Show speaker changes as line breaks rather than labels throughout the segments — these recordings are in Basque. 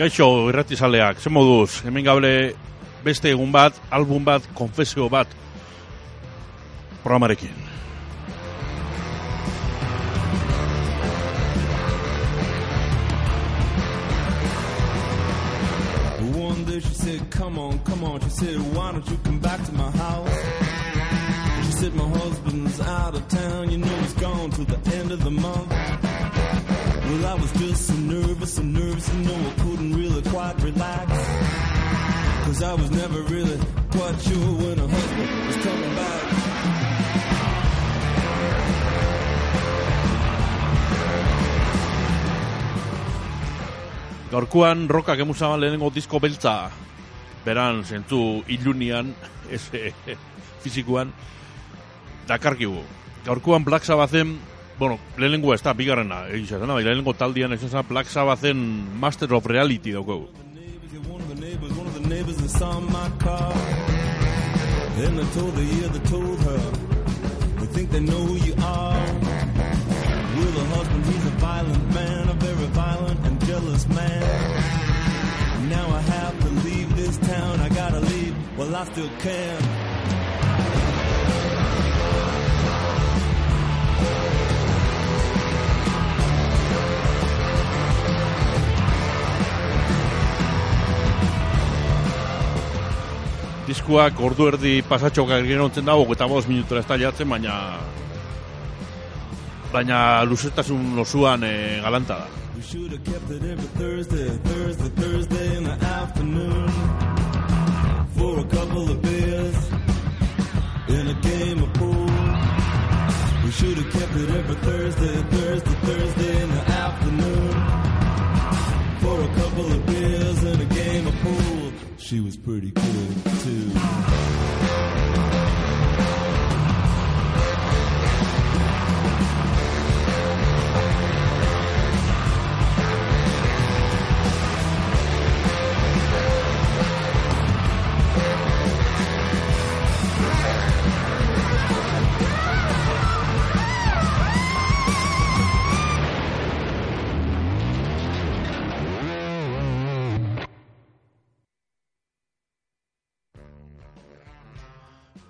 Kaixo, irratizaleak, ze moduz, hemen gable beste egun bat, album bat, konfesio bat, programarekin.
One day she said, Come on, come on. She said, Why don't you come back to my house? She said, My husband's out of town. You know he's gone to the end of the month. Well, I was just so nervous, so nervous, you know I couldn't really quite relax. Cause I was never really quite sure when her husband was coming back.
Eh, Black Sabbathen, bueno, lehenengo ez da, bigarrena, egizaz, bai, lehenengo taldian ez da, Black Sabbathen Master of Reality.
Then they think they know who you are. The husband, he's a violent man, a I I I.
Diskuak ordu erdi pasatxoka gerontzen dago, eta bost minutura ez da jatzen, baina baina luzetasun osuan e, galanta da.
We should have kept it every Thursday, Thursday, Thursday in the afternoon for a couple of beers in a game of pool. She was pretty good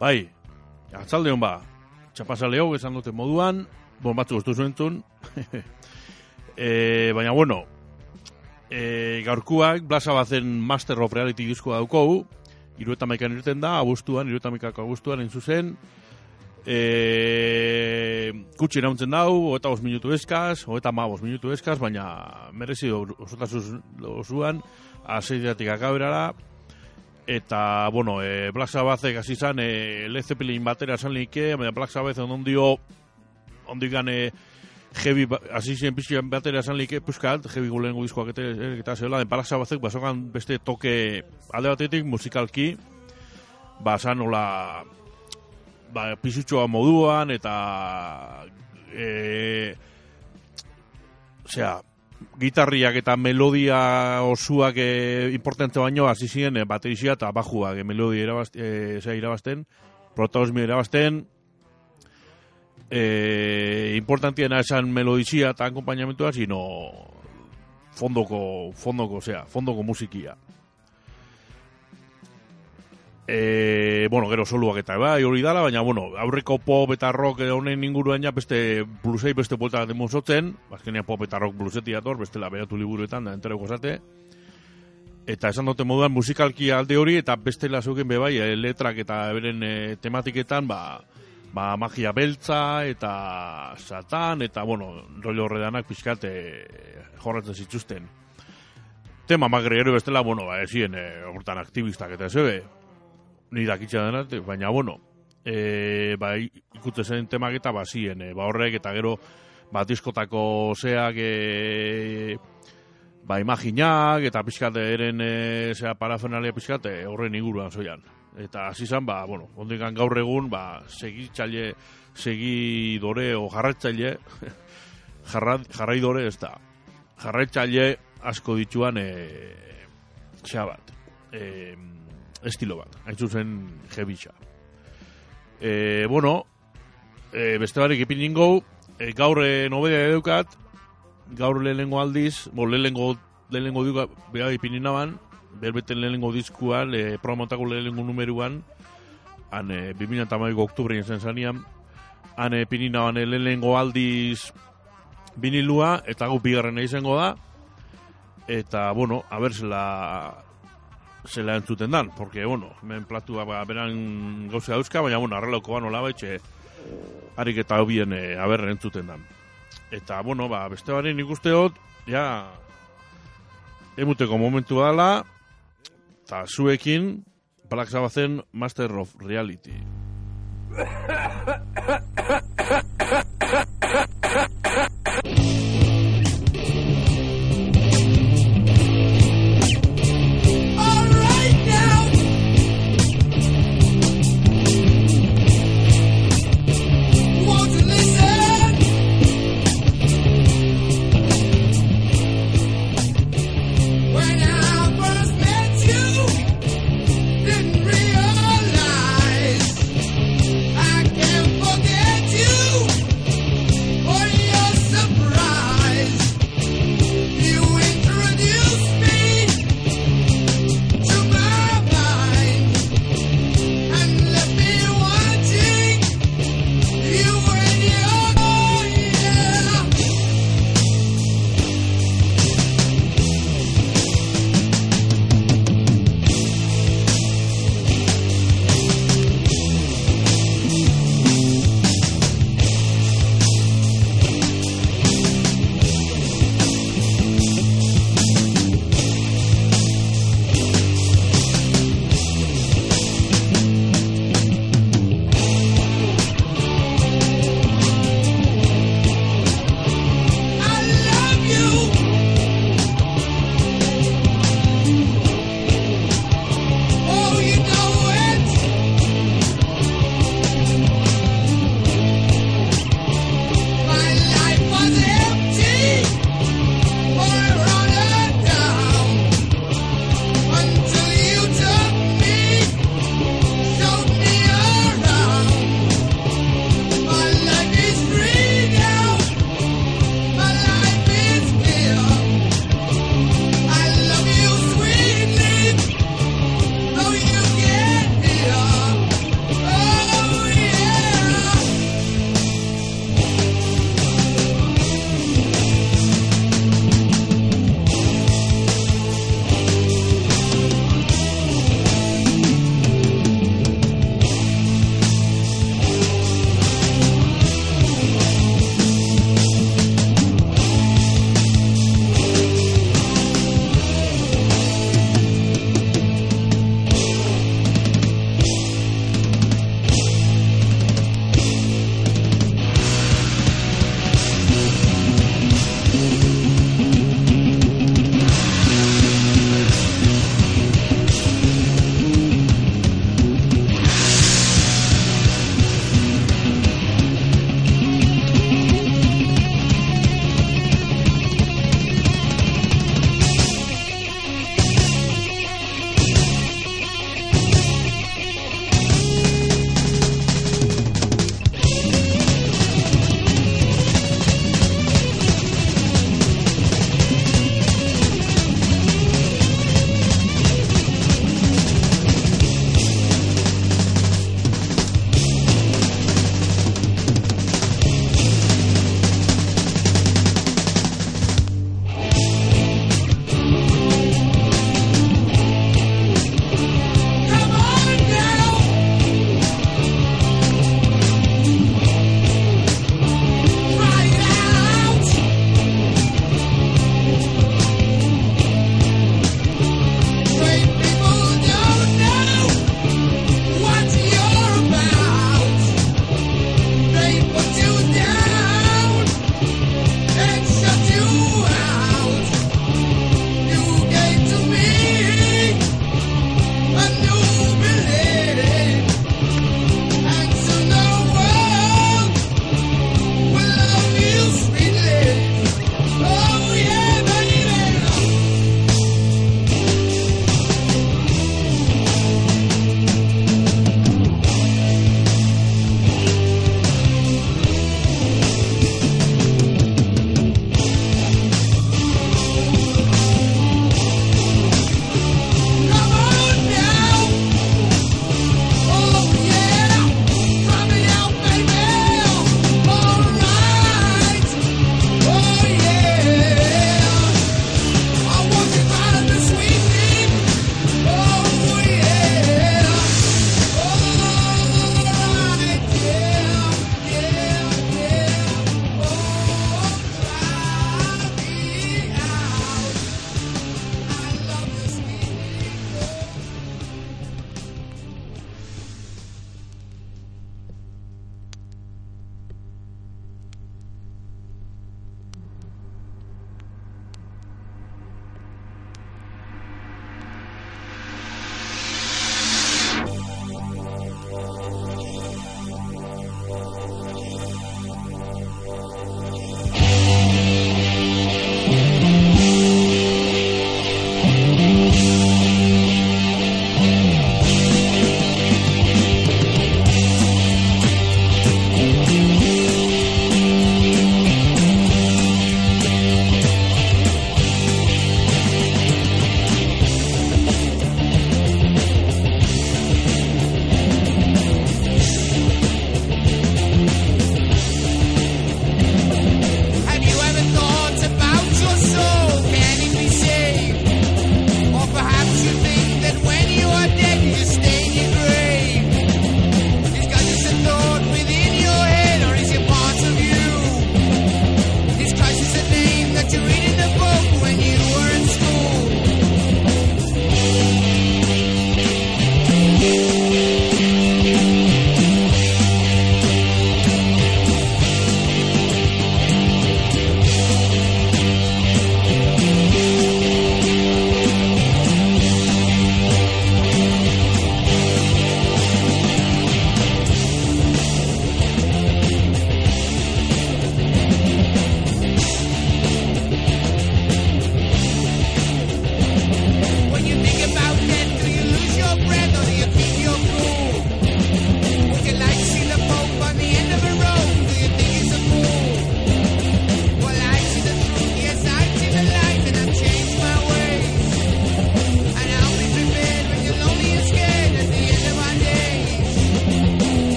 Bai, atzalde hon ba, txapasale hau esan dute moduan, bon batzu ez duzu entzun, e, baina bueno, e, gaurkuak, blasa bazen Master of Reality diskoa daukogu, iruetamaikan irten da, abuztuan, iruetamaikako abuztuan, hain zuzen, e, kutsi erauntzen dau, hoeta bos minutu eskaz, hoeta ma bos minutu eskaz, baina merezi osotasuz osuan, aseidatik akaberara, eta, bueno, e, Black Sabbathek hasi zan, e, Led Zeppelin batera esan like, baina Black Sabbath ondio, ondikan e, heavy, ba- hasi ziren pixkian batera esan like, puskat, heavy gulengo diskoak eta, eta zela, Black Sabbathek basokan beste toke alde batetik musikalki, ba, nola, ba, pisutxoa moduan, eta, e, osea, gitarriak eta melodia osuak e, importante baino hasi ziren e, baterisia eta bajuak e, melodia irabaz, e, irabazten, protagonismo irabazten, e, importantiena esan melodizia eta akompainamentua, sino fondoko, fondoko, osea, fondoko musikia. E, bueno, gero soluak eta bai, hori dala, baina, bueno, aurreko pop eta rock honen inguruan ja beste blusei beste buelta demozotzen, azkenean pop eta rock bluseti dator, bestela beratu liburuetan, da entereko esate. Eta esan dute moduan musikalki alde hori, eta beste lazuken be bai, eh, letrak eta beren eh, tematiketan, ba, ba, magia beltza, eta satan, eta, bueno, rollo horredanak pixkat eh, jorratzen zituzten. Tema magre gero bestela, bueno, ba, ezien, eh, hortan aktivistak eta zebe, ni dakitza dena, te- baina bueno, e, ba, i- ikutzen zen temak eta ba, zien, e, ba, horrek eta gero ba, diskotako zeak e, ba, imaginak eta pixkat eren e, zea parafenalia pixkat e, horren inguruan zoian. Eta hasi izan, ba, bueno, ondikan gaur egun, ba, segitzaile, segidore o jarraitzaile, jarra, jarraidore ez da, jarraitzaile asko dituan e, zea bat, e, estilo bat, hain zuzen jebitxa. E, bueno, e, beste barik ipin e, gaur e, nobedea edukat, gaur lehenengo aldiz, bo, lehenengo, lehenengo duka, beha ipin ninaban, berbeten lehenengo diskuan, e, programatako lehenengo numeruan, han e, 2008 oktubrein zen zanian, han e, ipin ninaban e, lehenengo aldiz vinilua, eta gu bigarren izango da, eta, bueno, a ber, zela, entzuten dan, porque, bueno, hemen platua ba, beran gauza dauzka, baina, bueno, arrelauko ba nola baitxe, harik eta hobien e, aberren entzuten dan. Eta, bueno, ba, beste baren ikusteot, ja, emuteko momentu dala, eta zuekin, Black Sabbathen Master of Reality.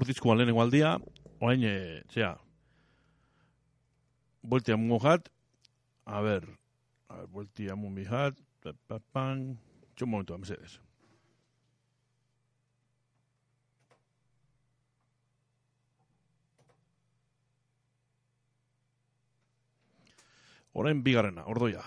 Hor diskuan lehenengo aldia, oain, e, zera, bueltia mungo jat, a ber, a ber, bueltia mungo jat, pa, pa, pan, txo momentu, mesedes. Orain bigarrena, ordoia.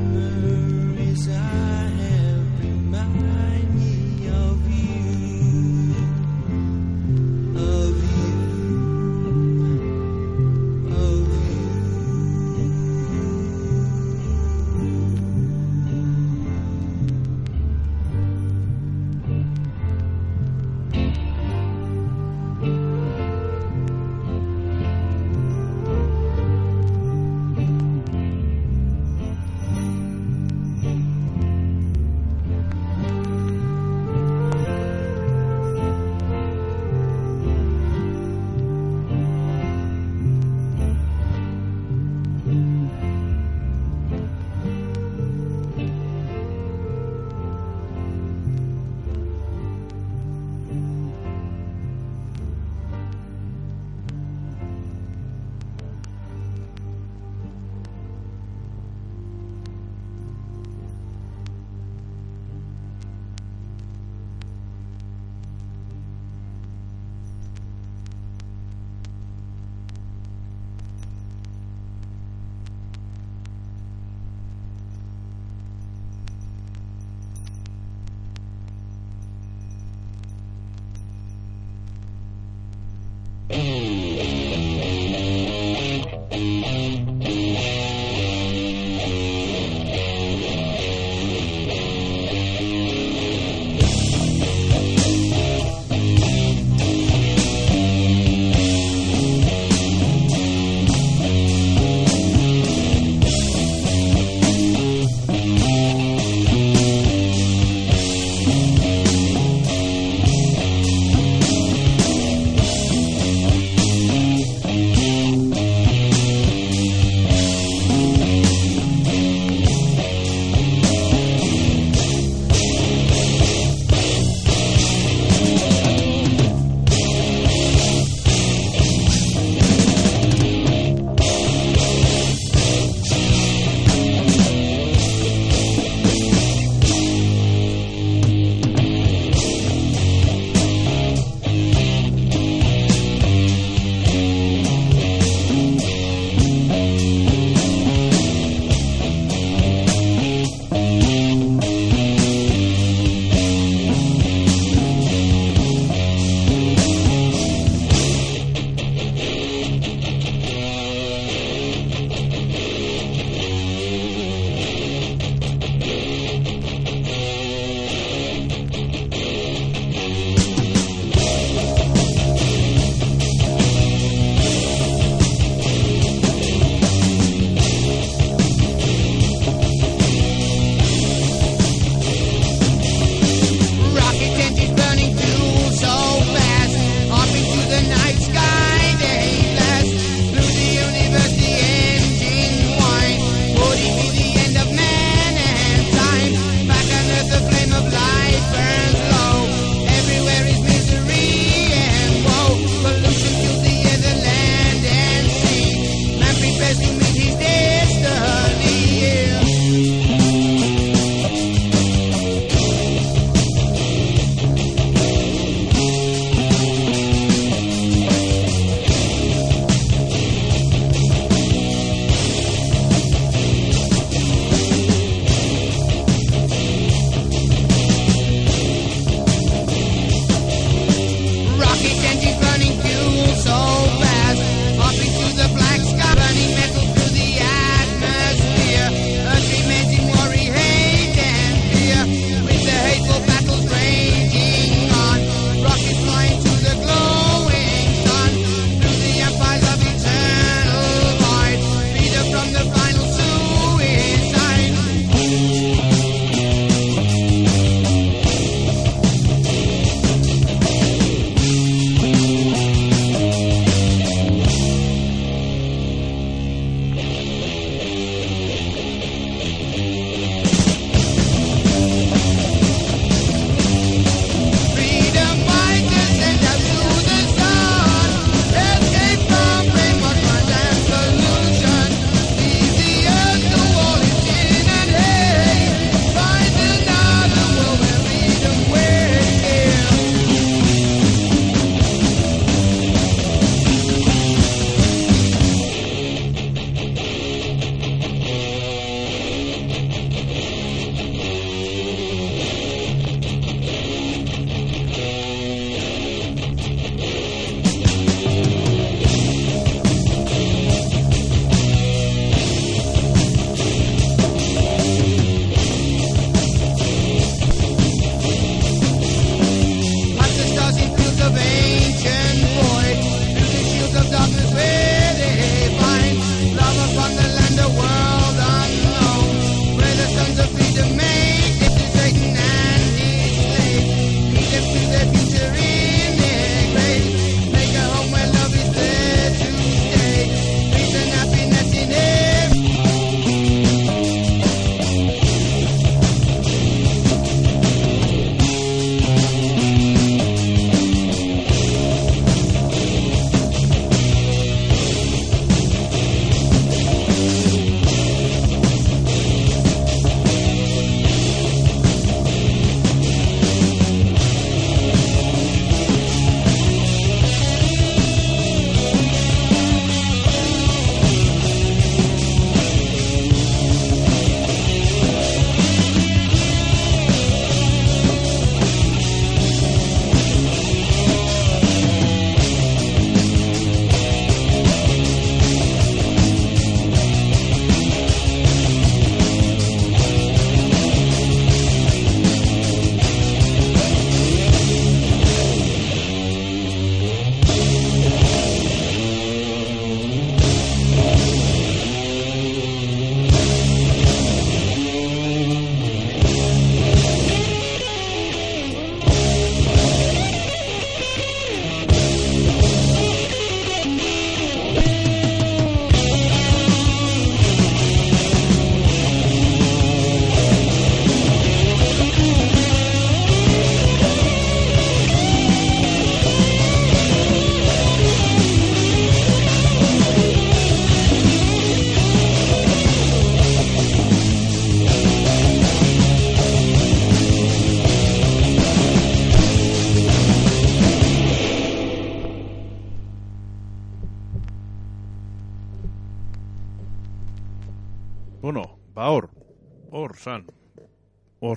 memories I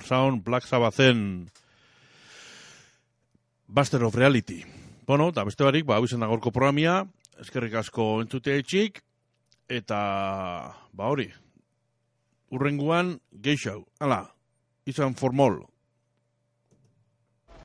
Hor zaun Black Sabbathen Buster of Reality. Bueno, eta beste barik, ba, da gorko programia, eskerrik asko entzutea etxik, eta, ba hori, urrenguan, geixau, ala, izan formol,